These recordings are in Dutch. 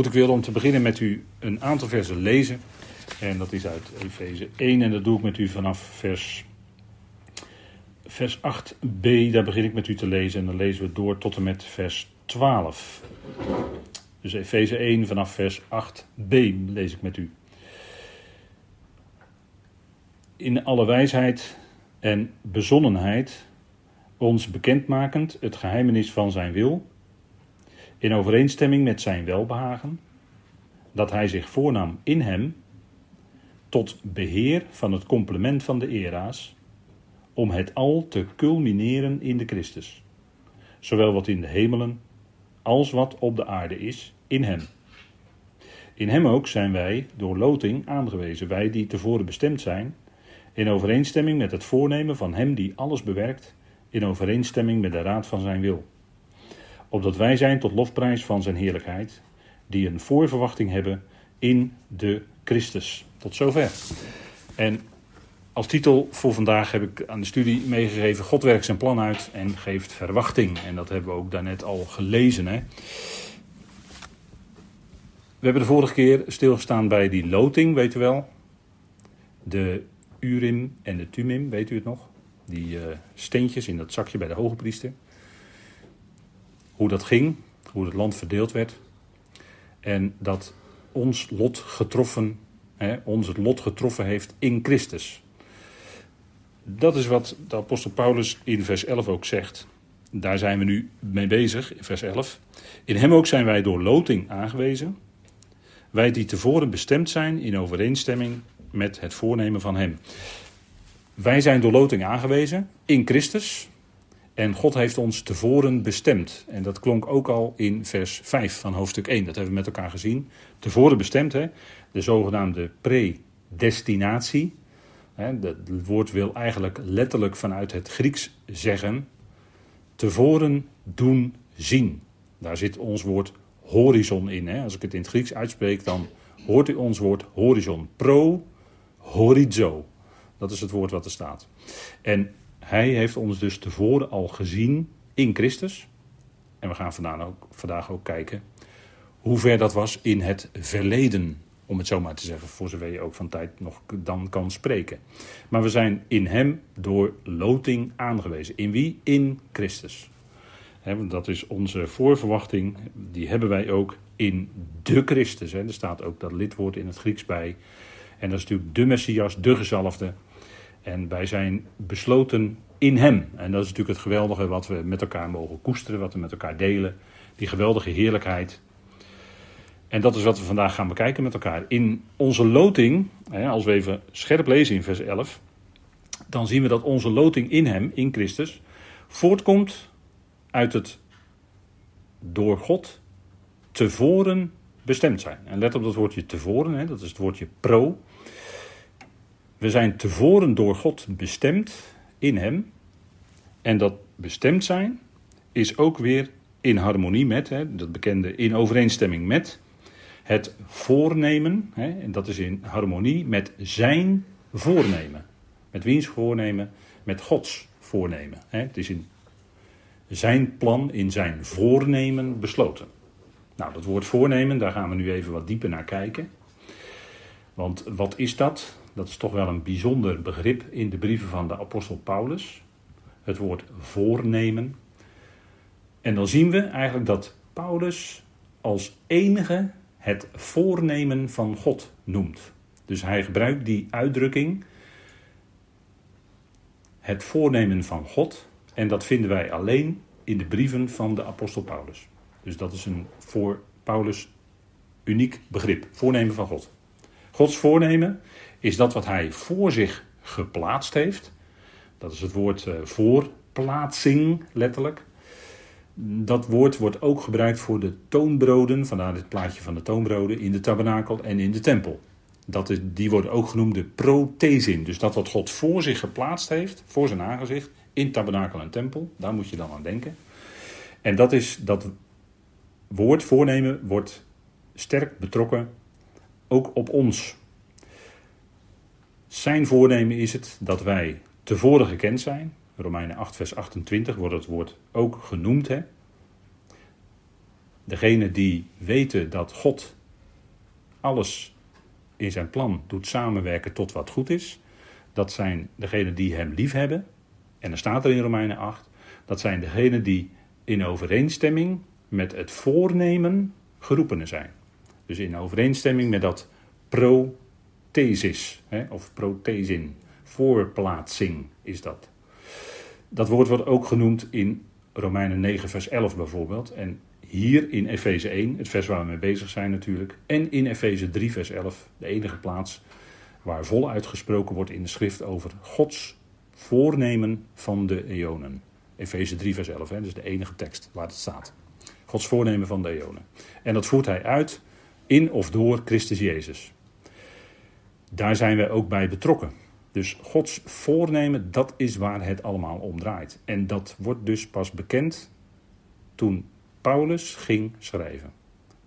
Goed, ik wilde om te beginnen met u een aantal versen lezen. En dat is uit Efeze 1 en dat doe ik met u vanaf vers, vers 8b. Daar begin ik met u te lezen en dan lezen we door tot en met vers 12. Dus Efeze 1 vanaf vers 8b lees ik met u. In alle wijsheid en bezonnenheid ons bekendmakend het geheimenis van zijn wil in overeenstemming met zijn welbehagen, dat hij zich voornam in hem tot beheer van het complement van de era's, om het al te culmineren in de Christus, zowel wat in de hemelen als wat op de aarde is, in hem. In hem ook zijn wij door loting aangewezen, wij die tevoren bestemd zijn, in overeenstemming met het voornemen van hem die alles bewerkt, in overeenstemming met de raad van zijn wil opdat wij zijn tot lofprijs van zijn heerlijkheid, die een voorverwachting hebben in de Christus. Tot zover. En als titel voor vandaag heb ik aan de studie meegegeven: God werkt zijn plan uit en geeft verwachting. En dat hebben we ook daarnet al gelezen. Hè? We hebben de vorige keer stilgestaan bij die loting, weet u wel. De Urim en de Tumim, weet u het nog? Die uh, steentjes in dat zakje bij de hoge priester hoe dat ging, hoe het land verdeeld werd. En dat ons lot getroffen, hè, ons het lot getroffen heeft in Christus. Dat is wat de apostel Paulus in vers 11 ook zegt. Daar zijn we nu mee bezig, in vers 11. In hem ook zijn wij door loting aangewezen. Wij die tevoren bestemd zijn in overeenstemming met het voornemen van hem. Wij zijn door loting aangewezen in Christus. En God heeft ons tevoren bestemd. En dat klonk ook al in vers 5 van hoofdstuk 1. Dat hebben we met elkaar gezien. Tevoren bestemd, hè? de zogenaamde predestinatie. Het woord wil eigenlijk letterlijk vanuit het Grieks zeggen: tevoren doen zien. Daar zit ons woord horizon in. Hè? Als ik het in het Grieks uitspreek, dan hoort u ons woord horizon. Pro horizo. Dat is het woord wat er staat. En hij heeft ons dus tevoren al gezien in Christus. En we gaan vandaag ook, vandaag ook kijken hoe ver dat was in het verleden. Om het zo maar te zeggen, voor zover je ook van tijd nog dan kan spreken. Maar we zijn in hem door loting aangewezen. In wie? In Christus. dat is onze voorverwachting. Die hebben wij ook in de Christus. Er staat ook dat lidwoord in het Grieks bij. En dat is natuurlijk de Messias, de gezalfde. En wij zijn besloten in Hem. En dat is natuurlijk het geweldige wat we met elkaar mogen koesteren, wat we met elkaar delen. Die geweldige heerlijkheid. En dat is wat we vandaag gaan bekijken met elkaar. In onze loting, als we even scherp lezen in vers 11, dan zien we dat onze loting in Hem, in Christus, voortkomt uit het door God tevoren bestemd zijn. En let op dat woordje tevoren, dat is het woordje pro. We zijn tevoren door God bestemd in Hem. En dat bestemd zijn is ook weer in harmonie met, hè, dat bekende in overeenstemming met, het voornemen. Hè, en dat is in harmonie met zijn voornemen. Met wiens voornemen? Met Gods voornemen. Hè. Het is in zijn plan, in zijn voornemen besloten. Nou, dat woord voornemen, daar gaan we nu even wat dieper naar kijken. Want wat is dat? Dat is toch wel een bijzonder begrip in de brieven van de apostel Paulus. Het woord voornemen. En dan zien we eigenlijk dat Paulus als enige het voornemen van God noemt. Dus hij gebruikt die uitdrukking, het voornemen van God. En dat vinden wij alleen in de brieven van de apostel Paulus. Dus dat is een voor Paulus uniek begrip, voornemen van God. Gods voornemen is dat wat hij voor zich geplaatst heeft. Dat is het woord uh, voorplaatsing, letterlijk. Dat woord wordt ook gebruikt voor de toonbroden, vandaar dit plaatje van de toonbroden, in de tabernakel en in de tempel. Dat is, die worden ook genoemd de prothesin. Dus dat wat God voor zich geplaatst heeft, voor zijn aangezicht, in tabernakel en tempel, daar moet je dan aan denken. En dat is dat woord voornemen wordt sterk betrokken ook op ons. Zijn voornemen is het dat wij tevoren gekend zijn. Romeinen 8, vers 28 wordt het woord ook genoemd. Hè? Degene die weten dat God alles in zijn plan doet samenwerken tot wat goed is. Dat zijn degenen die hem lief hebben. En dan staat er in Romeinen 8. Dat zijn degenen die in overeenstemming met het voornemen geroepenen zijn. Dus in overeenstemming met dat prothesis, hè, of prothesin, voorplaatsing is dat. Dat woord wordt ook genoemd in Romeinen 9, vers 11 bijvoorbeeld. En hier in Efeze 1, het vers waar we mee bezig zijn natuurlijk. En in Efeze 3, vers 11, de enige plaats waar voluit gesproken wordt in de schrift over Gods voornemen van de eonen. Efeze 3, vers 11, hè, dat is de enige tekst waar het staat. Gods voornemen van de eonen. En dat voert hij uit in of door Christus Jezus. Daar zijn wij ook bij betrokken. Dus Gods voornemen, dat is waar het allemaal om draait. En dat wordt dus pas bekend toen Paulus ging schrijven.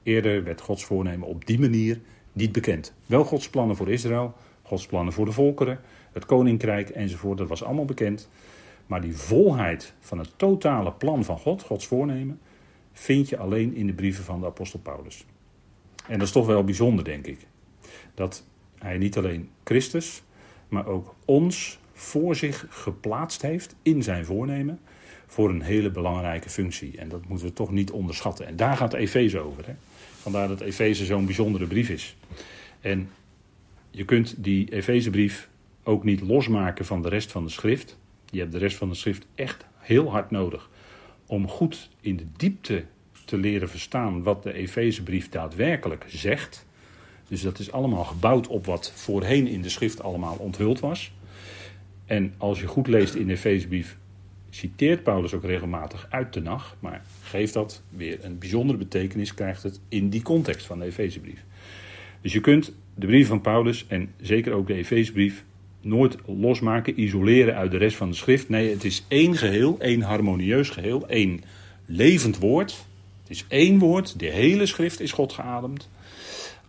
Eerder werd Gods voornemen op die manier niet bekend. Wel Gods plannen voor Israël, Gods plannen voor de volkeren, het koninkrijk enzovoort, dat was allemaal bekend. Maar die volheid van het totale plan van God, Gods voornemen, vind je alleen in de brieven van de apostel Paulus. En dat is toch wel bijzonder, denk ik. Dat hij niet alleen Christus, maar ook ons voor zich geplaatst heeft in zijn voornemen voor een hele belangrijke functie. En dat moeten we toch niet onderschatten. En daar gaat Efeze over. Hè? Vandaar dat Efeze zo'n bijzondere brief is. En je kunt die Efezebrief ook niet losmaken van de rest van de schrift. Je hebt de rest van de schrift echt heel hard nodig om goed in de diepte te leren verstaan wat de Efezebrief daadwerkelijk zegt. Dus dat is allemaal gebouwd op wat voorheen in de schrift allemaal onthuld was. En als je goed leest in de Efezebrief, citeert Paulus ook regelmatig uit de nacht, maar geeft dat weer een bijzondere betekenis, krijgt het in die context van de Efezebrief. Dus je kunt de brief van Paulus en zeker ook de Efezebrief nooit losmaken, isoleren uit de rest van de schrift. Nee, het is één geheel, één harmonieus geheel, één levend woord. Het is één woord, de hele schrift is God geademd.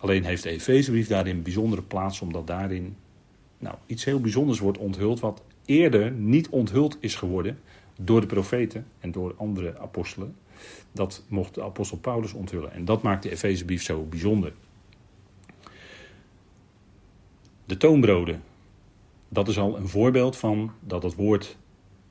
Alleen heeft de Efezebrief daarin een bijzondere plaats, omdat daarin nou, iets heel bijzonders wordt onthuld, wat eerder niet onthuld is geworden door de profeten en door andere apostelen. Dat mocht de apostel Paulus onthullen. En dat maakt de Efezebrief zo bijzonder. De toonbroden. Dat is al een voorbeeld van dat het woord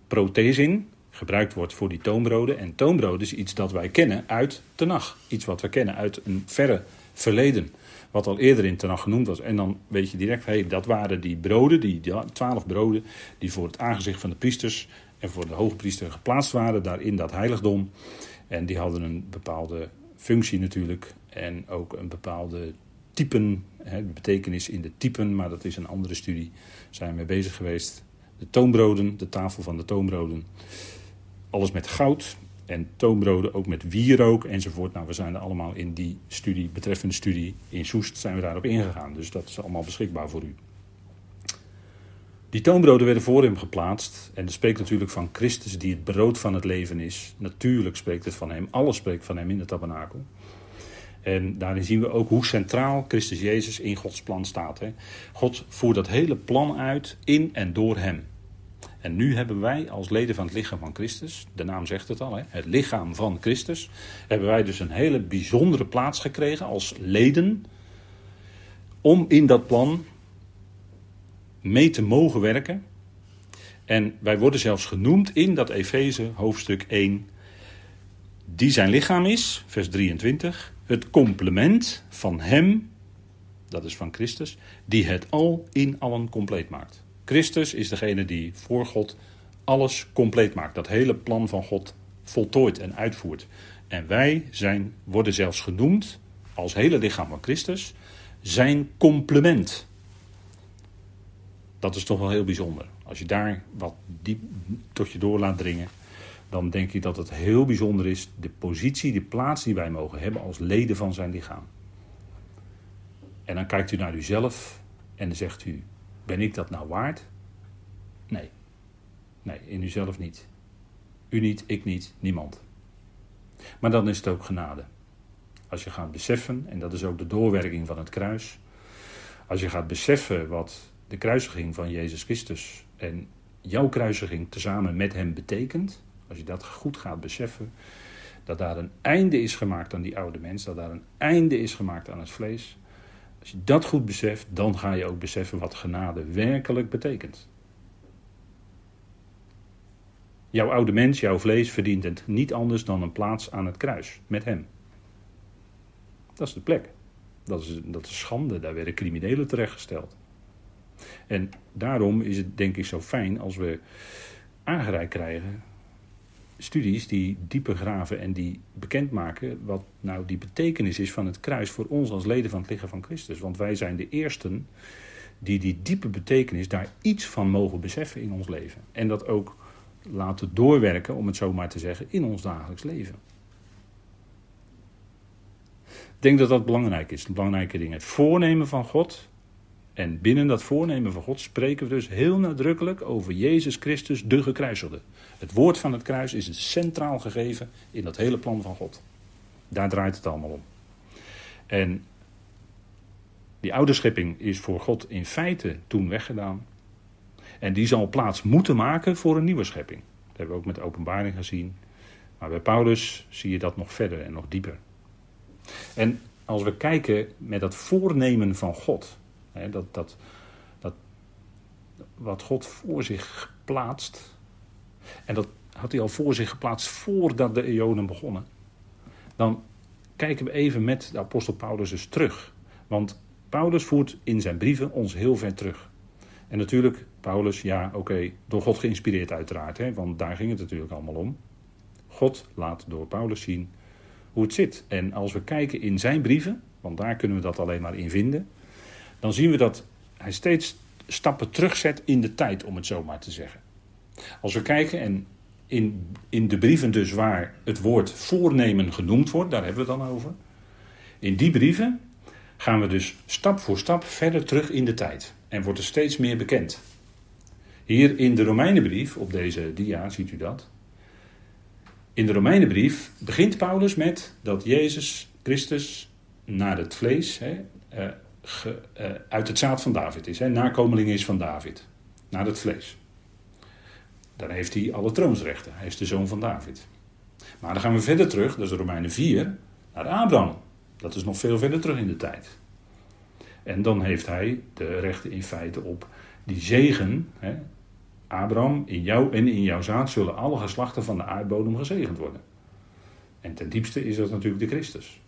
protesin gebruikt wordt voor die toonbroden. En toonbroden is iets dat wij kennen uit Tenach. Iets wat we kennen uit een verre verleden. Wat al eerder in Tenach genoemd was. En dan weet je direct, hey, dat waren die broden, die twaalf broden, die voor het aangezicht van de priesters en voor de hoge priester geplaatst waren, daar in dat heiligdom. En die hadden een bepaalde functie natuurlijk. En ook een bepaalde typen, hè, betekenis in de typen, maar dat is een andere studie. Zijn we mee bezig geweest. De toonbroden, de tafel van de toonbroden. Alles met goud, en toonbroden ook met wierook enzovoort. Nou, we zijn er allemaal in die studie, betreffende studie in Soest, zijn we daarop ingegaan. Dus dat is allemaal beschikbaar voor u. Die toonbroden werden voor hem geplaatst. En dat spreekt natuurlijk van Christus, die het brood van het leven is. Natuurlijk spreekt het van hem. Alles spreekt van hem in de tabernakel. En daarin zien we ook hoe centraal Christus Jezus in Gods plan staat. Hè. God voert dat hele plan uit in en door hem. En nu hebben wij als leden van het lichaam van Christus, de naam zegt het al, hè, het lichaam van Christus, hebben wij dus een hele bijzondere plaats gekregen als leden om in dat plan mee te mogen werken. En wij worden zelfs genoemd in dat Efeze hoofdstuk 1, die zijn lichaam is, vers 23, het complement van Hem, dat is van Christus, die het al in allen compleet maakt. Christus is degene die voor God alles compleet maakt. Dat hele plan van God voltooid en uitvoert. En wij zijn, worden zelfs genoemd als hele lichaam van Christus zijn complement. Dat is toch wel heel bijzonder. Als je daar wat diep tot je door laat dringen, dan denk ik dat het heel bijzonder is de positie, de plaats die wij mogen hebben als leden van zijn lichaam. En dan kijkt u naar uzelf en zegt u: ben ik dat nou waard? Nee. Nee, in uzelf niet. U niet, ik niet, niemand. Maar dan is het ook genade. Als je gaat beseffen, en dat is ook de doorwerking van het kruis. Als je gaat beseffen wat de kruisiging van Jezus Christus en jouw kruisiging tezamen met hem betekent. Als je dat goed gaat beseffen, Dat daar een einde is gemaakt aan die oude mens. Dat daar een einde is gemaakt aan het vlees. Als je dat goed beseft, dan ga je ook beseffen wat genade werkelijk betekent. Jouw oude mens, jouw vlees verdient het niet anders dan een plaats aan het kruis met hem. Dat is de plek. Dat is, dat is schande, daar werden criminelen terechtgesteld. En daarom is het denk ik zo fijn als we aangereikt krijgen studies die dieper graven en die bekendmaken wat nou die betekenis is van het kruis voor ons als leden van het lichaam van Christus. Want wij zijn de eersten die die diepe betekenis daar iets van mogen beseffen in ons leven. En dat ook laten doorwerken, om het zo maar te zeggen, in ons dagelijks leven. Ik denk dat dat belangrijk is. Een belangrijke ding. Het voornemen van God. En binnen dat voornemen van God spreken we dus heel nadrukkelijk over Jezus Christus, de gekruisigde. Het woord van het kruis is het centraal gegeven in dat hele plan van God. Daar draait het allemaal om. En die oude schepping is voor God in feite toen weggedaan. En die zal plaats moeten maken voor een nieuwe schepping. Dat hebben we ook met de openbaring gezien. Maar bij Paulus zie je dat nog verder en nog dieper. En als we kijken met dat voornemen van God, dat, dat, dat, wat God voor zich plaatst, en dat had hij al voor zich geplaatst voordat de eonen begonnen, dan kijken we even met de apostel Paulus dus terug. Want Paulus voert in zijn brieven ons heel ver terug. En natuurlijk, Paulus, ja, oké, door God geïnspireerd uiteraard, hè, want daar ging het natuurlijk allemaal om. God laat door Paulus zien hoe het zit. En als we kijken in zijn brieven, want daar kunnen we dat alleen maar in vinden, dan zien we dat hij steeds stappen terugzet in de tijd, om het zo maar te zeggen. Als we kijken, en in, in de brieven dus waar het woord voornemen genoemd wordt, daar hebben we het dan over. In die brieven gaan we dus stap voor stap verder terug in de tijd. En wordt er steeds meer bekend. Hier in de Romeinenbrief, op deze dia ziet u dat. In de Romeinenbrief begint Paulus met dat Jezus Christus naar het vlees hè, uh, ge, uh, uit het zaad van David is. Hè, nakomeling is van David. Naar het vlees. Dan heeft hij alle troonsrechten. Hij is de zoon van David. Maar dan gaan we verder terug, dat is Romeinen 4, naar Abraham. Dat is nog veel verder terug in de tijd. En dan heeft hij de rechten in feite op die zegen. Hè, Abraham, in jou en in jouw zaad zullen alle geslachten van de aardbodem gezegend worden. En ten diepste is dat natuurlijk de Christus.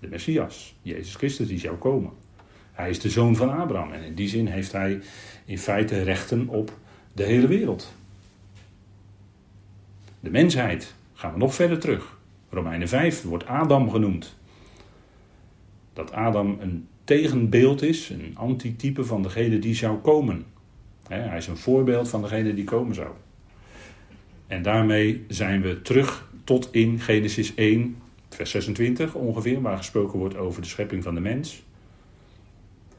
De Messias, Jezus Christus, die zou komen. Hij is de zoon van Abraham en in die zin heeft hij in feite rechten op de hele wereld. De mensheid, gaan we nog verder terug. Romeinen 5 wordt Adam genoemd. Dat Adam een tegenbeeld is, een antitype van degene die zou komen. Hij is een voorbeeld van degene die komen zou. En daarmee zijn we terug tot in Genesis 1, vers 26 ongeveer, waar gesproken wordt over de schepping van de mens.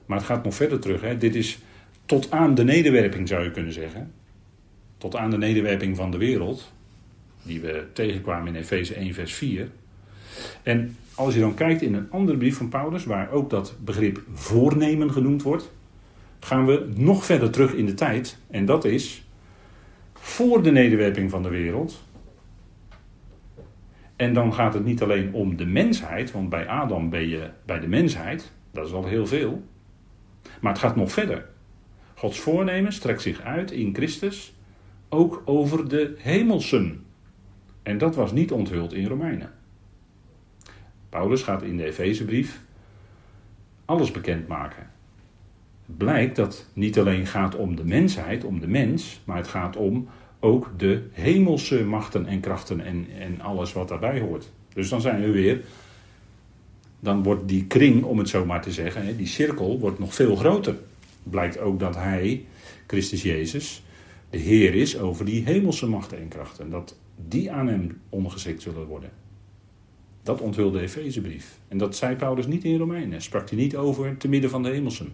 Maar het gaat nog verder terug. Hè. Dit is tot aan de nederwerping, zou je kunnen zeggen. Tot aan de nederwerping van de wereld, die we tegenkwamen in Efeze 1, vers 4. En als je dan kijkt in een andere brief van Paulus, waar ook dat begrip voornemen genoemd wordt, gaan we nog verder terug in de tijd. En dat is voor de nederwerping van de wereld. En dan gaat het niet alleen om de mensheid, want bij Adam ben je bij de mensheid, dat is al heel veel. Maar het gaat nog verder. Gods voornemen strekt zich uit in Christus ook over de hemelsen. En dat was niet onthuld in Romeinen. Paulus gaat in de Efezebrief alles bekendmaken. Het blijkt dat het niet alleen gaat om de mensheid, om de mens, maar het gaat om ook de hemelse machten en krachten en, en alles wat daarbij hoort. Dus dan zijn we weer, dan wordt die kring, om het zo maar te zeggen, die cirkel wordt nog veel groter. Blijkt ook dat hij, Christus Jezus, de Heer is over die hemelse machten en krachten. Dat die aan hem ondergeschikt zullen worden. Dat onthulde de Efezebrief. En dat zei Paulus niet in Romeinen. Sprak hij niet over te midden van de hemelsen.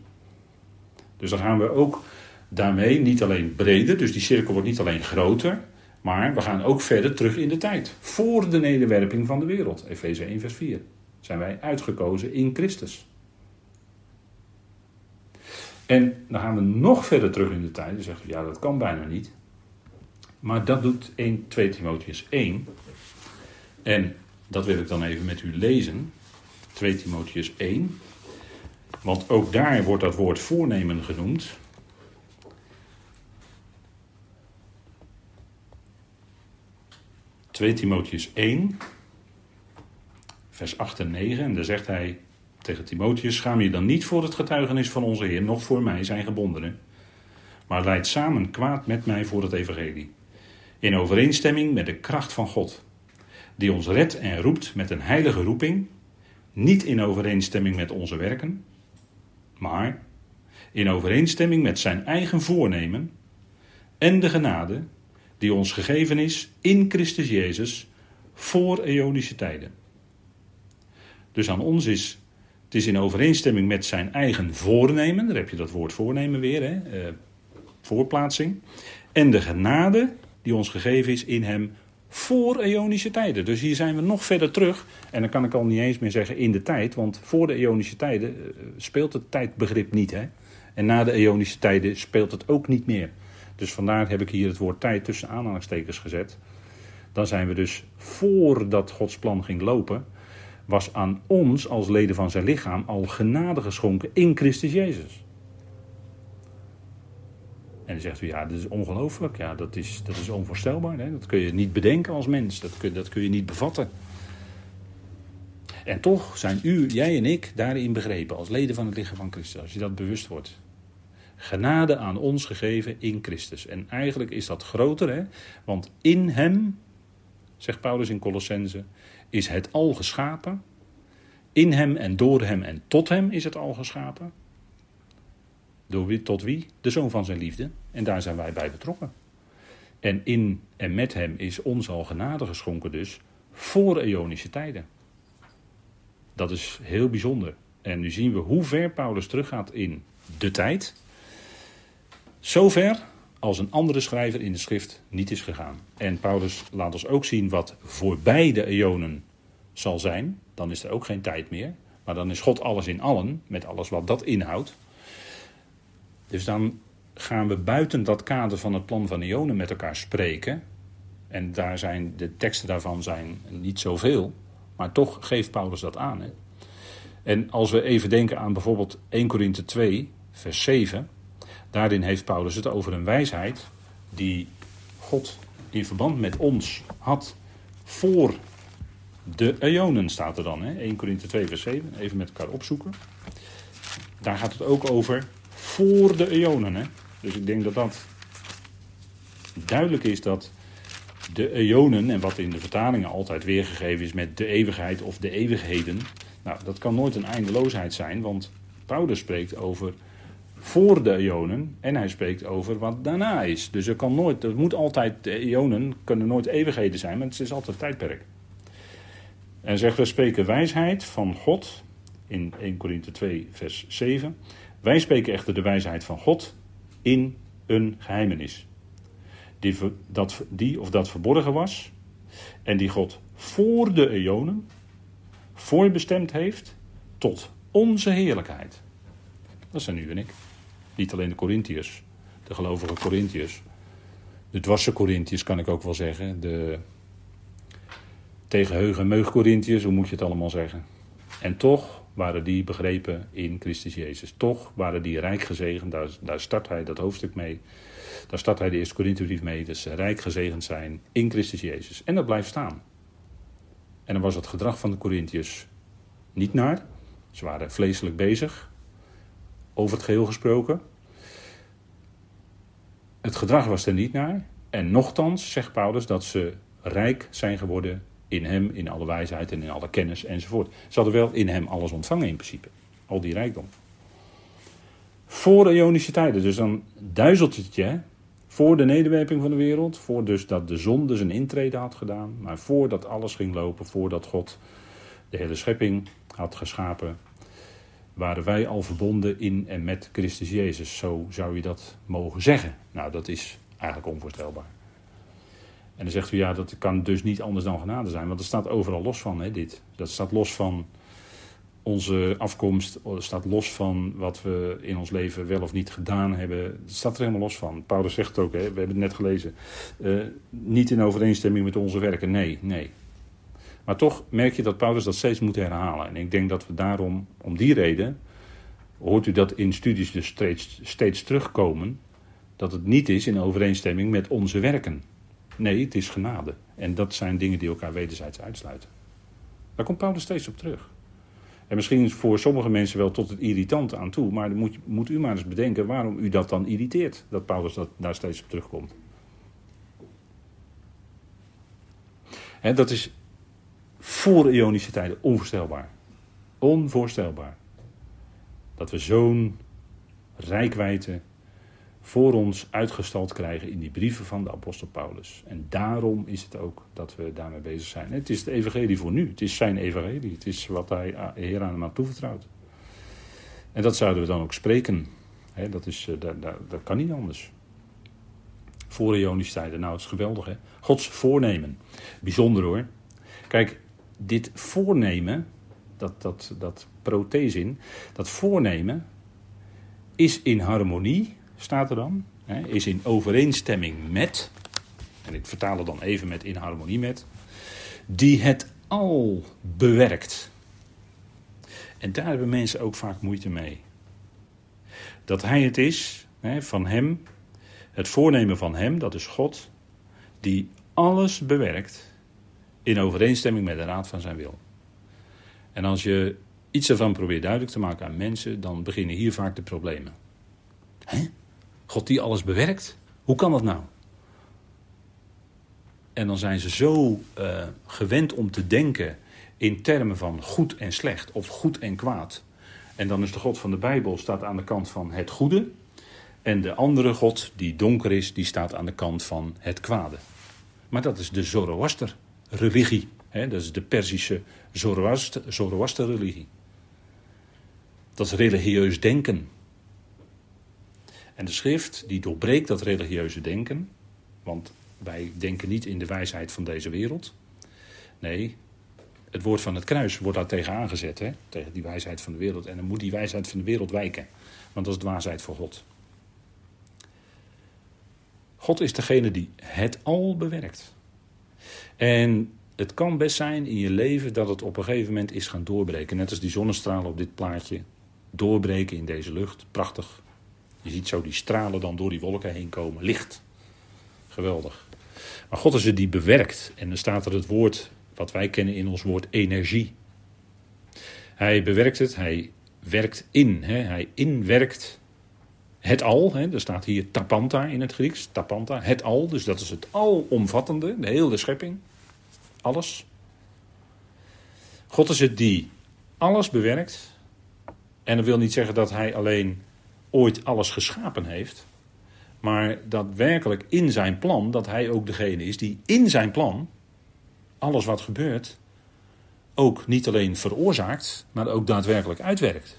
Dus dan gaan we ook daarmee niet alleen breder, dus die cirkel wordt niet alleen groter, maar we gaan ook verder terug in de tijd. Voor de nederwerping van de wereld. Efeze 1, vers 4. Zijn wij uitgekozen in Christus. En dan gaan we nog verder terug in de tijd. Dan zegt u, ja, dat kan bijna niet. Maar dat doet 1, 2 Timotheus 1. En dat wil ik dan even met u lezen. 2 Timotheus 1. Want ook daar wordt dat woord voornemen genoemd. ...2 Timotheus 1, vers 8 en 9. En daar zegt hij tegen Timotheus: Schaam je dan niet voor het getuigenis van onze Heer, nog voor mij zijn gebondenen. Maar leid samen kwaad met mij voor het Evangelie. In overeenstemming met de kracht van God, die ons redt en roept met een heilige roeping, niet in overeenstemming met onze werken, maar in overeenstemming met zijn eigen voornemen en de genade die ons gegeven is in Christus Jezus voor eonische tijden. Dus aan ons is het is in overeenstemming met zijn eigen voornemen. Daar heb je dat woord voornemen weer, hè? Uh, voorplaatsing. En de genade die ons gegeven is in hem voor eonische tijden. Dus hier zijn we nog verder terug. En dan kan ik al niet eens meer zeggen in de tijd, want voor de eonische tijden uh, speelt het tijdbegrip niet. Hè? En na de eonische tijden speelt het ook niet meer. Dus vandaar heb ik hier het woord tijd tussen aanhalingstekens gezet. Dan zijn we dus voordat Gods plan ging lopen, was aan ons als leden van zijn lichaam al genade geschonken in Christus Jezus. En dan zegt u, ja, dat is ongelooflijk. Ja, dat is, dat is onvoorstelbaar. Hè? Dat kun je niet bedenken als mens. Dat kun, dat kun je niet bevatten. En toch zijn u, jij en ik daarin begrepen als leden van het lichaam van Christus. Als je dat bewust wordt. Genade aan ons gegeven in Christus. En eigenlijk is dat groter, hè? want in hem, zegt Paulus in Colossense, is het al geschapen. In hem en door hem en tot hem is het al geschapen. Door wie, tot wie? De zoon van zijn liefde. En daar zijn wij bij betrokken. En in en met hem is ons al genade geschonken dus voor eonische tijden. Dat is heel bijzonder. En nu zien we hoe ver Paulus teruggaat in de tijd. Zover als een andere schrijver in de schrift niet is gegaan. En Paulus laat ons ook zien wat voorbij de eonen zal zijn. Dan is er ook geen tijd meer. Maar dan is God alles in allen, met alles wat dat inhoudt. Dus dan gaan we buiten dat kader van het plan van eonen met elkaar spreken. En daar zijn, de teksten daarvan zijn niet zoveel. Maar toch geeft Paulus dat aan. Hè? En als we even denken aan bijvoorbeeld 1 Korinthe 2, vers 7. Daarin heeft Paulus het over een wijsheid die God in verband met ons had voor de eonen, staat er dan. Hè? 1 Korinthe 2 vers 7, even met elkaar opzoeken. Daar gaat het ook over voor de eonen. Hè? Dus ik denk dat dat duidelijk is dat de eonen, en wat in de vertalingen altijd weergegeven is met de eeuwigheid of de eeuwigheden. Nou, dat kan nooit een eindeloosheid zijn, want Paulus spreekt over voor de eonen en hij spreekt over wat daarna is. Dus er kan nooit, er moet altijd, de eonen kunnen nooit eeuwigheden zijn, maar het is altijd tijdperk. En zegt, we spreken wijsheid van God in 1 Korinthe 2 vers 7. Wij spreken echter de wijsheid van God in een geheimenis. Die, dat, die of dat verborgen was en die God voor de eonen voorbestemd heeft tot onze heerlijkheid. Dat zijn u en ik. Niet alleen de Corinthiërs, de gelovige Corinthiërs. De dwarse Corinthiërs kan ik ook wel zeggen. De tegen heug en meug Corinthiërs, hoe moet je het allemaal zeggen. En toch waren die begrepen in Christus Jezus. Toch waren die rijk gezegend, daar, start hij dat hoofdstuk mee. Daar start hij de eerste Korinthebrief mee, ze rijk gezegend zijn in Christus Jezus. En dat blijft staan. En dan was het gedrag van de Corinthiërs niet naar. Ze waren vleeselijk bezig, over het geheel gesproken. Het gedrag was er niet naar. En nochtans zegt Paulus dat ze rijk zijn geworden in hem, in alle wijsheid en in alle kennis enzovoort. Ze hadden wel in hem alles ontvangen in principe. Al die rijkdom. Voor de Ionische tijden, dus dan duizelt het je. Voor de nederwerping van de wereld, voor dus dat de zon dus een intrede had gedaan, maar voordat alles ging lopen, voordat God de hele schepping had geschapen, waren wij al verbonden in en met Christus Jezus. Zo zou je dat mogen zeggen. Nou, dat is eigenlijk onvoorstelbaar. En dan zegt u, ja, dat kan dus niet anders dan genade zijn. Want dat staat overal los van, hè, dit. Dat staat los van onze afkomst. Staat los van wat we in ons leven wel of niet gedaan hebben. Dat staat er helemaal los van. Paulus zegt het ook, hè, we hebben het net gelezen. Uh, niet in overeenstemming met onze werken. Nee, nee. Maar toch merk je dat Paulus dat steeds moet herhalen. En ik denk dat we daarom, om die reden, hoort u dat in studies dus steeds, steeds terugkomen, dat het niet is in overeenstemming met onze werken. Nee, het is genade. En dat zijn dingen die elkaar wederzijds uitsluiten. Daar komt Paulus steeds op terug. En misschien voor sommige mensen wel tot het irritant aan toe, maar dan moet, moet u maar eens bedenken waarom u dat dan irriteert, dat Paulus dat, daar steeds op terugkomt. En dat is voor Ionische tijden onvoorstelbaar. Onvoorstelbaar. Dat we zo'n rijkwijde voor ons uitgestald krijgen in die brieven van de apostel Paulus. En daarom is het ook dat we daarmee bezig zijn. Het is het evangelie voor nu. Het is zijn evangelie. Het is wat hij Heer aan hem had toevertrouwd. En dat zouden we dan ook spreken. dat, is, eh, dat, dat, dat kan niet anders. Voor Ionische tijden. Nou, het is geweldig hè. Gods voornemen. Bijzonder hoor. Kijk, dit voornemen, dat, dat, dat prothesin, dat voornemen is in harmonie staat er dan. Hè, is in overeenstemming met, en ik vertaal het dan even met in harmonie met, die het al bewerkt. En daar hebben mensen ook vaak moeite mee. Dat hij het is, hè, van hem, het voornemen van hem, dat is God, die alles bewerkt in overeenstemming met de raad van zijn wil. En als je iets ervan probeert duidelijk te maken aan mensen, dan beginnen hier vaak de problemen. Hè? God die alles bewerkt? Hoe kan dat nou? En dan zijn ze zo uh, gewend om te denken in termen van goed en slecht of goed en kwaad. En dan is de God van de Bijbel staat aan de kant van het goede. En de andere God die donker is, die staat aan de kant van het kwade. Maar dat is de Zoroaster-religie. Dat is de Perzische Zoroaster-religie. Dat is religieus denken. En de schrift die doorbreekt dat religieuze denken, want wij denken niet in de wijsheid van deze wereld. Nee, het woord van het kruis wordt daar tegen aangezet, hè? tegen die wijsheid van de wereld. En dan moet die wijsheid van de wereld wijken, want dat is dwaasheid voor God. God is degene die het al bewerkt. En het kan best zijn in je leven dat het op een gegeven moment is gaan doorbreken. Net als die zonnestralen op dit plaatje. Doorbreken in deze lucht. Prachtig. Je ziet zo die stralen dan door die wolken heen komen. Licht. Geweldig. Maar God is het die bewerkt. En dan staat er het woord, wat wij kennen in ons woord energie. Hij bewerkt het, hij werkt in. Hè? Hij inwerkt het al. Hè? Er staat hier tapanta in het Grieks. Tapanta, het al. Dus dat is het alomvattende, de hele schepping. Alles. God is het die alles bewerkt. En dat wil niet zeggen dat hij alleen ooit alles geschapen heeft. Maar dat werkelijk in zijn plan, dat hij ook degene is die in zijn plan alles wat gebeurt ook niet alleen veroorzaakt, maar ook daadwerkelijk uitwerkt.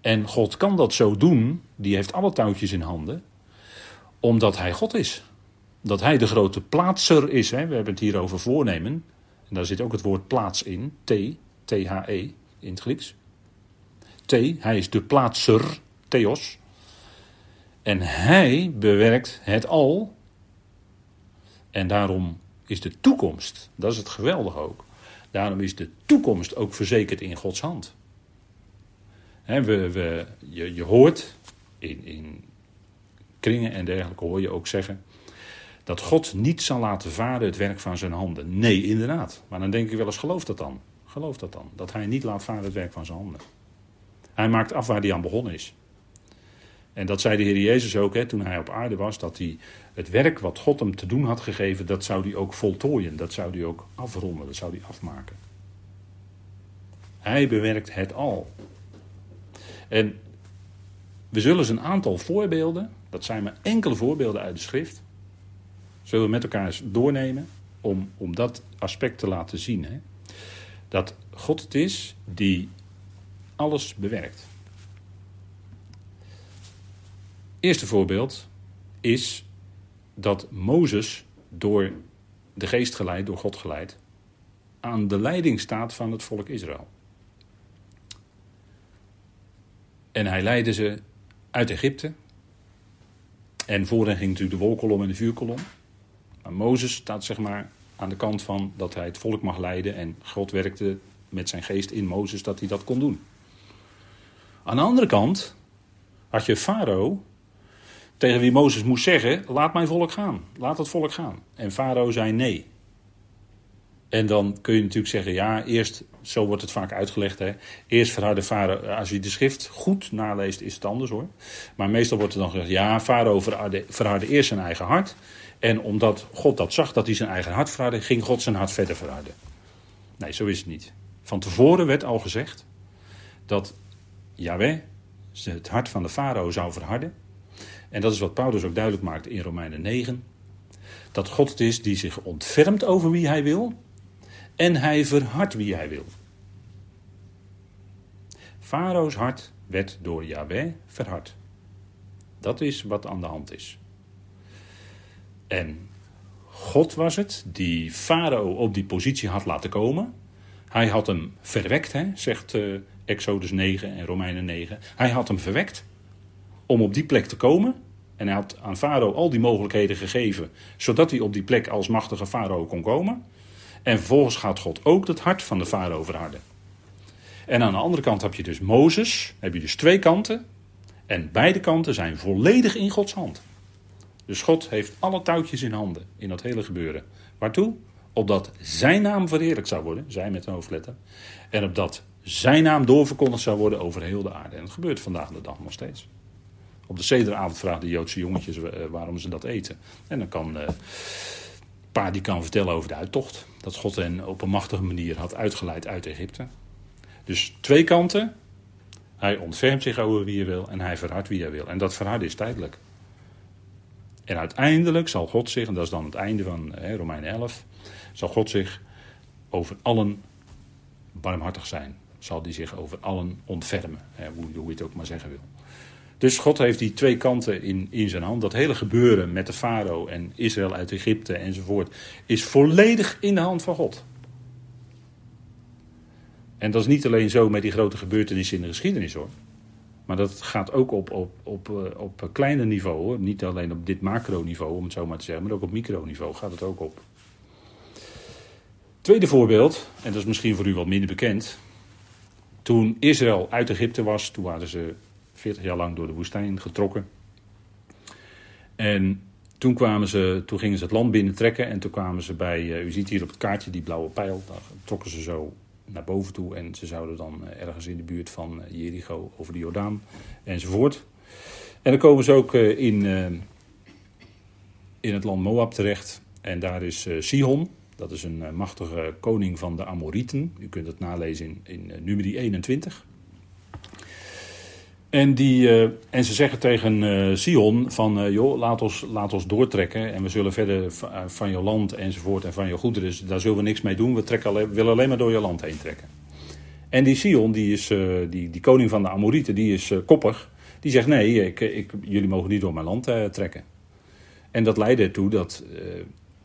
En God kan dat zo doen, die heeft alle touwtjes in handen, omdat hij God is. Dat hij de grote plaatser is. Hè? We hebben het hier over voornemen. En daar zit ook het woord plaats in, T, T-H-E in het Grieks. T, hij is de plaatser, Theos. En hij bewerkt het al. En daarom is de toekomst, dat is het geweldige ook. Daarom is de toekomst ook verzekerd in Gods hand. We, we, je, je hoort in, in kringen en dergelijke hoor je ook zeggen dat God niet zal laten varen het werk van zijn handen. Nee, inderdaad. Maar dan denk ik wel eens, geloof dat dan? Geloof dat dan? Dat hij niet laat varen het werk van zijn handen. Hij maakt af waar hij aan begonnen is. En dat zei de Heer Jezus ook hè, toen hij op aarde was, dat hij het werk wat God hem te doen had gegeven, dat zou hij ook voltooien, dat zou hij ook afronden, dat zou hij afmaken. Hij bewerkt het al. En we zullen eens een aantal voorbeelden, dat zijn maar enkele voorbeelden uit de schrift, zullen we met elkaar eens doornemen om, om dat aspect te laten zien. Hè? Dat God het is die alles bewerkt. Eerste voorbeeld is dat Mozes door de geest geleid, door God geleid, aan de leiding staat van het volk Israël. En hij leidde ze uit Egypte. En voor hen ging natuurlijk de wolkolom en de vuurkolom. Maar Mozes staat zeg maar aan de kant van dat hij het volk mag leiden. En God werkte met zijn geest in Mozes dat hij dat kon doen. Aan de andere kant had je Farao, tegen wie Mozes moest zeggen: Laat mijn volk gaan, laat het volk gaan. En Farao zei nee. En dan kun je natuurlijk zeggen: Ja, eerst, zo wordt het vaak uitgelegd. Hè, eerst verharde Farao, als je de schrift goed naleest, is het anders hoor. Maar meestal wordt er dan gezegd: Ja, Farao verharde eerst zijn eigen hart. En omdat God dat zag, dat hij zijn eigen hart verharde, ging God zijn hart verder verharden. Nee, zo is het niet. Van tevoren werd al gezegd dat Yahweh het hart van de farao zou verharden. En dat is wat Paulus ook duidelijk maakt in Romeinen 9. Dat God het is die zich ontfermt over wie hij wil. En hij verhardt wie hij wil. Farao's hart werd door Yahweh verhard. Dat is wat aan de hand is. En God was het die Farao op die positie had laten komen. Hij had hem verwekt, hè, zegt uh, Exodus 9 en Romeinen 9. Hij had hem verwekt om op die plek te komen. En hij had aan Farao al die mogelijkheden gegeven, zodat hij op die plek als machtige Farao kon komen. En vervolgens gaat God ook het hart van de Farao verharden. En aan de andere kant heb je dus Mozes, heb je dus twee kanten. En beide kanten zijn volledig in Gods hand. Dus God heeft alle touwtjes in handen in dat hele gebeuren. Waartoe? Opdat zijn naam verheerlijk zou worden, zij met een hoofdletter. En opdat zijn naam doorverkondigd zou worden over heel de aarde. En dat gebeurt vandaag de dag nog steeds. Op de zederavond vragen de Joodse jongetjes eh, waarom ze dat eten. En dan kan uh, pa die kan vertellen over de uittocht. Dat God hen op een machtige manier had uitgeleid uit Egypte. Dus twee kanten. Hij ontfermt zich over wie hij wil en hij verhardt wie hij wil. En dat verharden is tijdelijk. En uiteindelijk zal God zich, en dat is dan het einde van hè, Romein 11, zal God zich over allen barmhartig zijn. Zal hij zich over allen ontfermen, hè, hoe, hoe je het ook maar zeggen wil. Dus God heeft die twee kanten in, in zijn hand. Dat hele gebeuren met de farao en Israël uit Egypte enzovoort is volledig in de hand van God. En dat is niet alleen zo met die grote gebeurtenissen in de geschiedenis hoor. Maar dat gaat ook op, op, op, eh, op kleiner niveau. Hoor. Niet alleen op dit macroniveau, om het zo maar te zeggen, maar ook op microniveau gaat het ook op. Tweede voorbeeld, en dat is misschien voor u wat minder bekend. Toen Israël uit Egypte was, toen waren ze 40 jaar lang door de woestijn getrokken. En toen, kwamen ze, toen gingen ze het land binnentrekken en toen kwamen ze bij, uh, u ziet hier op het kaartje die blauwe pijl, daar trokken ze zo naar boven toe en ze zouden dan eh, ergens in de buurt van eh, Jericho over de Jordaan enzovoort. En dan komen ze ook in, in het land Moab terecht en daar is Sihon, dat is een machtige koning van de Amorieten. U kunt het nalezen in, in nummer 21. En, die, uh, en ze zeggen tegen uh, Sion van, uh, joh, laat ons, laat ons doortrekken en we zullen verder van je land enzovoort en van je goederen, dus daar zullen we niks mee doen, we trekken alleen, willen alleen maar door je land heen trekken. En die Sion, die, is, die, die koning van de Amorieten, die is koppig, die zegt nee, ik, ik, jullie mogen niet door mijn land trekken. En dat leidde ertoe dat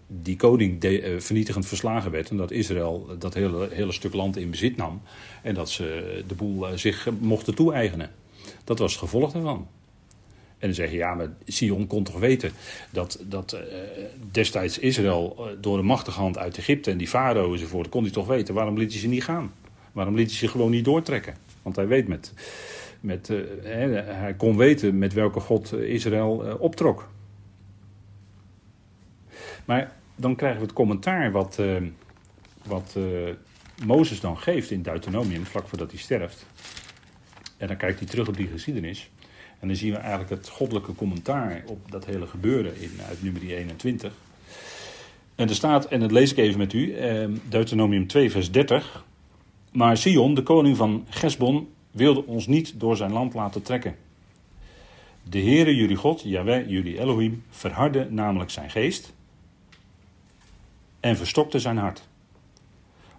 die koning vernietigend verslagen werd en dat Israël dat hele, hele stuk land in bezit nam en dat ze de boel zich mochten toe-eigenen. Dat was het gevolg daarvan. En dan zeg je, ja, maar Sion kon toch weten dat, dat uh, destijds Israël uh, door de machtige hand uit Egypte en die farao enzovoort, kon hij toch weten, waarom liet hij ze niet gaan? Waarom liet hij ze gewoon niet doortrekken? Want hij weet met, met uh, hij kon weten met welke God Israël optrok. Maar dan krijgen we het commentaar wat, wat Mozes dan geeft in Deuteronomium, vlak voordat hij sterft. En dan kijkt hij terug op die geschiedenis. En dan zien we eigenlijk het goddelijke commentaar op dat hele gebeuren in, uit nummer 21. En er staat, en dat lees ik even met u, eh, Deuteronomium 2, vers 30. Maar Sion, de koning van Gesbon, wilde ons niet door zijn land laten trekken. De Heere jullie God, Yahweh jullie Elohim, verhardde namelijk zijn geest en verstokte zijn hart.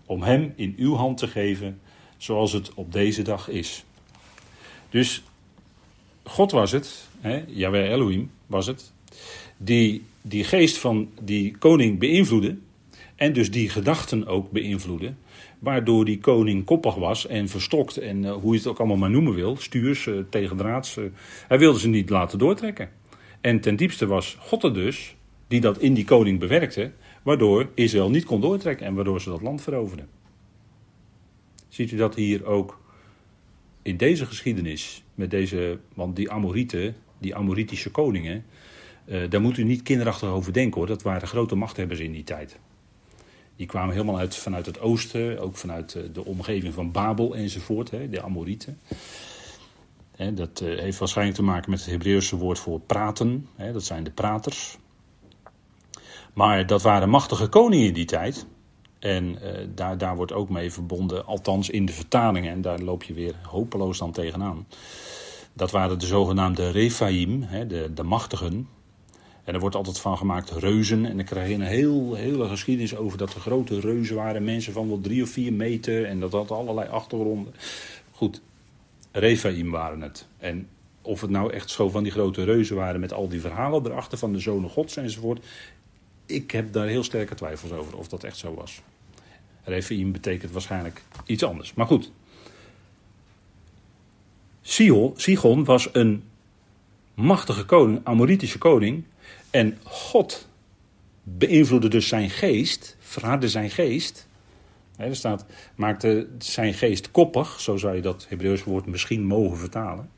Om hem in uw hand te geven, zoals het op deze dag is. Dus God was het, hè, Elohim was het, die die geest van die koning beïnvloedde. En dus die gedachten ook beïnvloedde. Waardoor die koning koppig was en verstokt. En uh, hoe je het ook allemaal maar noemen wil. Stuurs, uh, tegendraads. Uh, hij wilde ze niet laten doortrekken. En ten diepste was God er dus. Die dat in die koning bewerkte. waardoor Israël niet kon doortrekken en waardoor ze dat land veroverden. Ziet u dat hier ook in deze geschiedenis, met deze, want die Amorieten, die Amoritische koningen, uh, daar moet u niet kinderachtig over denken hoor. Dat waren grote machthebbers in die tijd. Die kwamen helemaal uit, vanuit het oosten, ook vanuit eh, de omgeving van Babel enzovoort, hè, de Amorieten. Dat uh, heeft waarschijnlijk te maken met het Hebreeuwse woord voor praten. Hè, dat zijn de praters. Maar dat waren machtige koningen in die tijd. En uh, daar, daar wordt ook mee verbonden, althans in de vertalingen, en daar loop je weer hopeloos dan tegenaan. Dat waren de zogenaamde Rephaim, hè, de, de machtigen. En er wordt altijd van gemaakt reuzen. En dan krijg je een heel, hele geschiedenis over dat er grote reuzen waren. Mensen van wel drie of vier meter. En dat had allerlei achtergronden. Goed, Rephaim waren het. En of het nou echt zo van die grote reuzen waren met al die verhalen erachter van de zonen gods enzovoort. Ik heb daar heel sterke twijfels over of dat echt zo was. Rephaim betekent waarschijnlijk iets anders. Maar goed. Sigon was een machtige koning, Amoritische koning. En God beïnvloedde dus zijn geest, verhardde zijn geest. er staat, maakte zijn geest koppig, zo zou je dat Hebreeuws woord misschien mogen vertalen.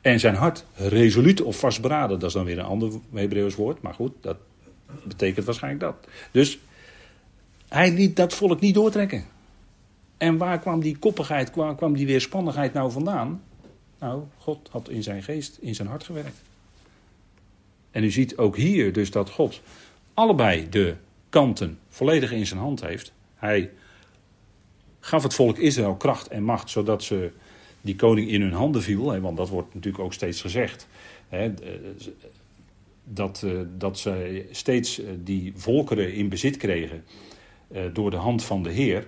En zijn hart resoluut of vastberaden, dat is dan weer een ander Hebreeuws woord, maar goed, dat betekent waarschijnlijk dat. Dus hij liet dat volk niet doortrekken. En waar kwam die koppigheid, waar kwam die weerspannigheid nou vandaan? Nou, God had in zijn geest, in zijn hart gewerkt. En u ziet ook hier dus dat God allebei de kanten volledig in zijn hand heeft. Hij gaf het volk Israël kracht en macht, zodat ze die koning in hun handen viel. Want dat wordt natuurlijk ook steeds gezegd. Dat, eh, dat ze steeds eh, die volkeren in bezit kregen eh, door de hand van de Heer.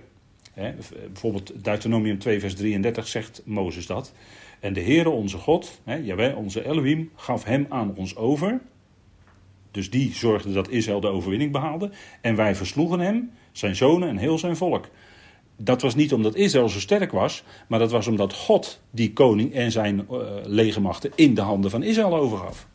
Bijvoorbeeld Deuteronomium 2 vers 33 zegt Mozes dat. En de Heere onze God, hè, onze Elohim, gaf hem aan ons over. Dus die zorgde dat Israël de overwinning behaalde. En wij versloegen hem, zijn zonen en heel zijn volk. Dat was niet omdat Israël zo sterk was, maar dat was omdat God die koning en zijn uh, legermachten in de handen van Israël overgaf.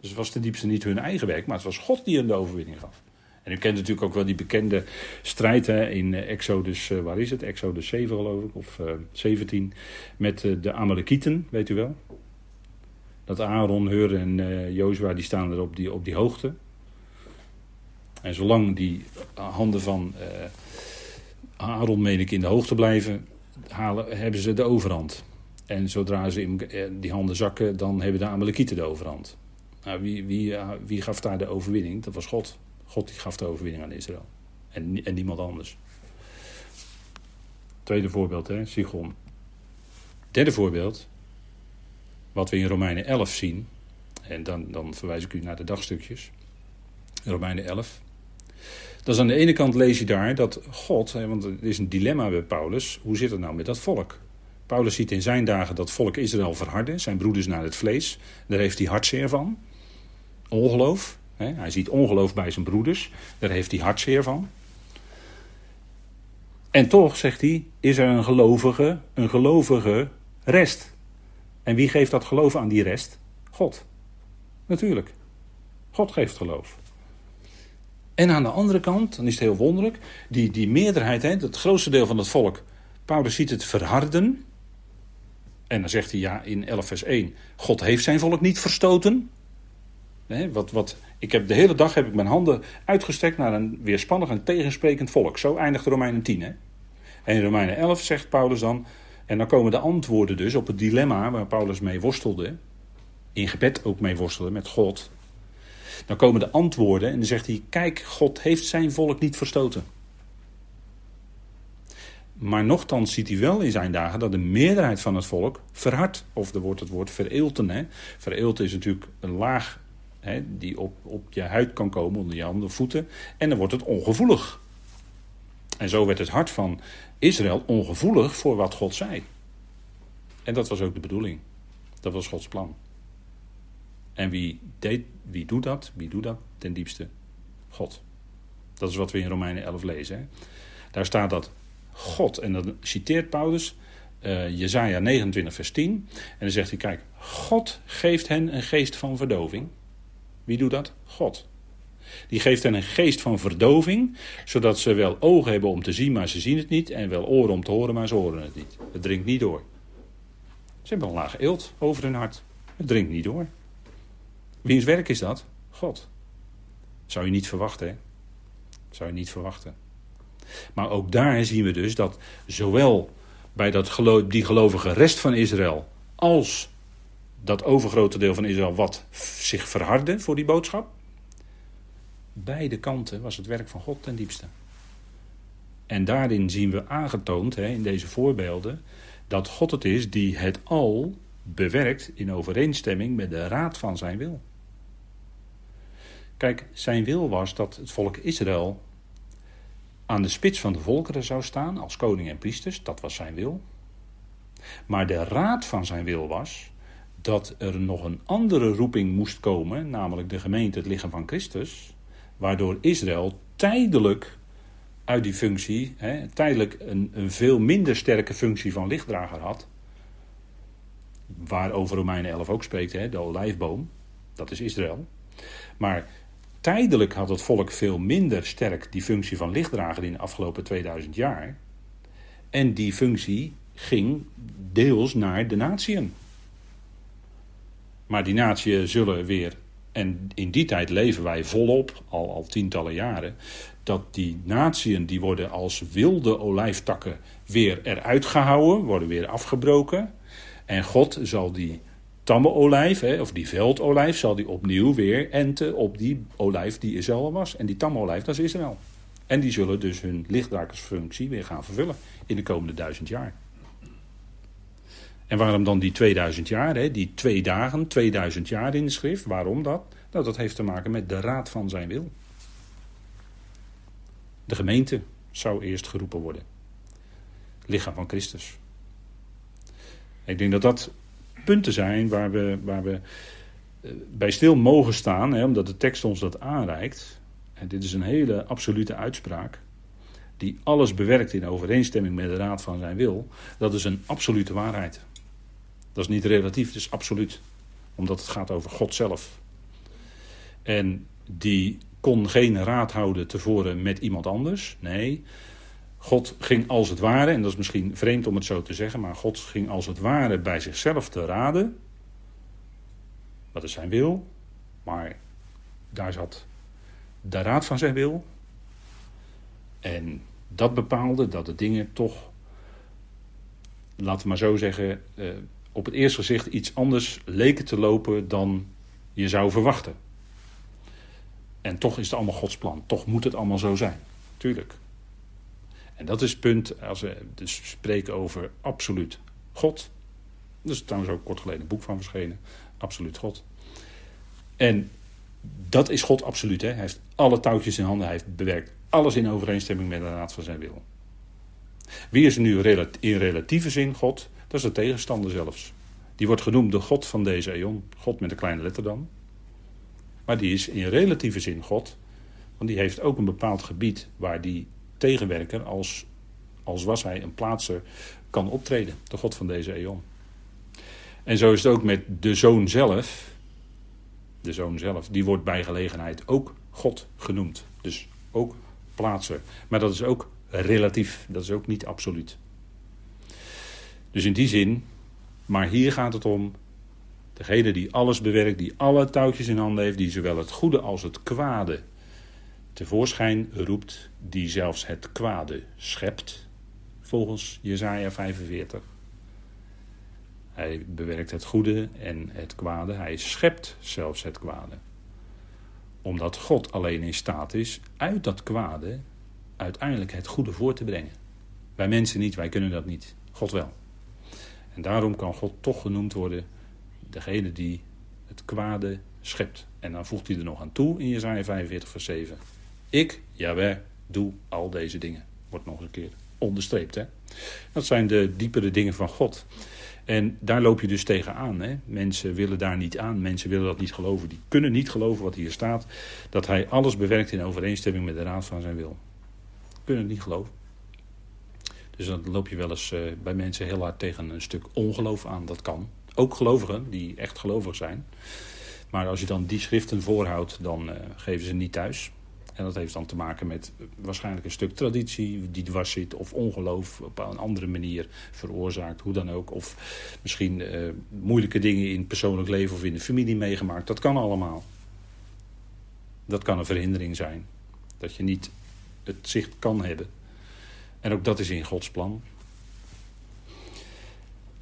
Dus het was ten diepste niet hun eigen werk, maar het was God die hen de overwinning gaf. En u kent natuurlijk ook wel die bekende strijd hè, in eh, Exodus, uh, waar is het? Exodus 7 geloof ik, of uh, 17, met de Amalekieten, weet u wel? dat Aaron, Hur en Jozua, die staan er op die, op die hoogte. En zolang die handen van Aaron, meen ik, in de hoogte blijven, halen, hebben ze de overhand. En zodra ze in eh, die handen zakken, dan hebben de Amalekieten de overhand. Nou, wie, wie, wie gaf daar de overwinning? Dat was God. God die gaf de overwinning aan Israël. En, en niemand anders. Tweede voorbeeld, hè, Sigon. Derde voorbeeld, wat we in Romeinen 11 zien, en dan, dan verwijs ik u naar de dagstukjes, Romeinen 11. Dat is aan de ene kant lees je daar dat God, want het is een dilemma bij Paulus, hoe zit het nou met dat volk? Paulus ziet in zijn dagen dat volk Israël verharden, zijn broeders naar het vlees. Daar heeft hij hartzeer van. Ongeloof. Hij ziet ongeloof bij zijn broeders. Daar heeft hij hartzeer van. En toch, zegt hij, is er een gelovige, een gelovige rest. En wie geeft dat geloof aan die rest? God. Natuurlijk. God geeft geloof. En aan de andere kant, dan is het heel wonderlijk, die, die meerderheid, hè, het grootste deel van het volk, Paulus ziet het verharden. En dan zegt hij ja in 11 vers 1, God heeft zijn volk niet verstoten. Wat, wat, ik heb, de hele dag heb ik mijn handen uitgestrekt naar een weerspannig en tegensprekend volk. Zo eindigt Romeinen 10. Hè? En in Romeinen 11 zegt Paulus dan, en dan komen de antwoorden dus op het dilemma waar Paulus mee worstelde. In gebed ook mee worstelde met God. Dan komen de antwoorden en dan zegt hij: Kijk, God heeft zijn volk niet verstoten. Maar nochtans ziet hij wel in zijn dagen dat de meerderheid van het volk verhardt. Of er wordt het woord vereelten. Hè. Vereelten is natuurlijk een laag hè, die op, op je huid kan komen, onder je handen voeten. En dan wordt het ongevoelig. En zo werd het hart van Israël ongevoelig voor wat God zei. En dat was ook de bedoeling. Dat was Gods plan. En wie, deed, wie doet dat? Wie doet dat ten diepste? God. Dat is wat we in Romeinen 11 lezen. Hè? Daar staat dat God, en dan citeert Paulus uh, Jezaja 29 vers 10. En dan zegt hij, kijk, God geeft hen een geest van verdoving. Wie doet dat? God. Die geeft hen een geest van verdoving, zodat ze wel ogen hebben om te zien, maar ze zien het niet. En wel oren om te horen, maar ze horen het niet. Het dringt niet door. Ze hebben een laag eelt over hun hart. Het dringt niet door. Wiens werk is dat? God. Zou je niet verwachten, hè? Zou je niet verwachten. Maar ook daar zien we dus dat zowel bij dat geloof, die gelovige rest van Israël als dat overgrote deel van Israël wat zich verhardde voor die boodschap. Beide kanten was het werk van God ten diepste. En daarin zien we aangetoond, hè, in deze voorbeelden, dat God het is die het al bewerkt in overeenstemming met de raad van zijn wil. Kijk, zijn wil was dat het volk Israël aan de spits van de volkeren zou staan als koning en priesters, dat was zijn wil. Maar de raad van zijn wil was dat er nog een andere roeping moest komen, namelijk de gemeente, het lichaam van Christus, waardoor Israël tijdelijk uit die functie, hè, tijdelijk een, een veel minder sterke functie van lichtdrager had, waarover Romeinen 11 ook spreekt, hè, de olijfboom, dat is Israël. Maar tijdelijk had het volk veel minder sterk die functie van lichtdrager in de afgelopen 2000 jaar. En die functie ging deels naar de natieën. Maar die natieën zullen weer, en in die tijd leven wij volop, al, al tientallen jaren, dat die natieën die worden als wilde olijftakken weer eruit gehouden, worden weer afgebroken. En God zal die tamme olijf, hè, of die veldolijf, zal die opnieuw weer enten op die olijf die Israël was. En die tamme olijf, dat is Israël. En die zullen dus hun lichtdrakersfunctie weer gaan vervullen in de komende duizend jaar. En waarom dan die 2000 jaar, hè? die twee dagen, 2000 jaar in de schrift? Waarom dat? Nou, dat heeft te maken met de raad van zijn wil. De gemeente zou eerst geroepen worden. Lichaam van Christus. Ik denk dat dat punten zijn waar we, waar we eh, bij stil mogen staan, hè, omdat de tekst ons dat aanreikt. En dit is een hele absolute uitspraak, die alles bewerkt in overeenstemming met de raad van zijn wil. Dat is een absolute waarheid. Dat is niet relatief, het is absoluut. Omdat het gaat over God zelf. En die kon geen raad houden tevoren met iemand anders. Nee, God ging als het ware, en dat is misschien vreemd om het zo te zeggen, maar God ging als het ware bij zichzelf te raden. Wat is zijn wil, maar daar zat de raad van zijn wil. En dat bepaalde dat de dingen toch, laten we maar zo zeggen, eh, op het eerste gezicht iets anders leken te lopen dan je zou verwachten. En toch is het allemaal Gods plan. Toch moet het allemaal zo zijn. Tuurlijk. En dat is het punt als we dus spreken over absoluut God. Er is trouwens ook kort geleden een boek van verschenen. Absoluut God. En dat is God absoluut. Hè? Hij heeft alle touwtjes in handen. Hij heeft bewerkt alles in overeenstemming met de raad van zijn wil. Wie is nu in relatieve zin God? Dat is de tegenstander zelfs. Die wordt genoemd de God van deze eon. God met een kleine letter dan. Maar die is in relatieve zin God. Want die heeft ook een bepaald gebied waar die tegenwerker, als, als was hij een plaatser, kan optreden. De God van deze eon. En zo is het ook met de zoon zelf. De zoon zelf, die wordt bij gelegenheid ook God genoemd. Dus ook plaatser. Maar dat is ook relatief, dat is ook niet absoluut. Dus in die zin, maar hier gaat het om degene die alles bewerkt, die alle touwtjes in handen heeft, die zowel het goede als het kwade tevoorschijn roept, die zelfs het kwade schept, volgens Jesaja 45. Hij bewerkt het goede en het kwade, hij schept zelfs het kwade. Omdat God alleen in staat is uit dat kwade uiteindelijk het goede voor te brengen. Wij mensen niet, wij kunnen dat niet. God wel. En daarom kan God toch genoemd worden degene die het kwade schept. En dan voegt hij er nog aan toe in Jezaja 45 vers 7. Ik, Jaweh, doe al deze dingen. Wordt nog een keer onderstreept. Hè? Dat zijn de diepere dingen van God. En daar loop je dus tegenaan. Hè? Mensen willen daar niet aan. Mensen willen dat niet geloven. Die kunnen niet geloven wat hier staat. Dat hij alles bewerkt in overeenstemming met de raad van zijn wil. Kunnen het niet geloven. Dus dan loop je wel eens uh, bij mensen heel hard tegen een stuk ongeloof aan. Dat kan. Ook gelovigen, die echt gelovig zijn. Maar als je dan die schriften voorhoudt, dan geven ze niet thuis. En dat heeft dan te maken met waarschijnlijk een stuk traditie die dwars zit, of ongeloof op een andere manier veroorzaakt, hoe dan ook. Of misschien moeilijke dingen in het persoonlijk leven of in de familie meegemaakt. Dat kan allemaal. Dat kan een verhindering zijn. Dat je niet het zicht kan hebben. En ook dat is in Gods plan.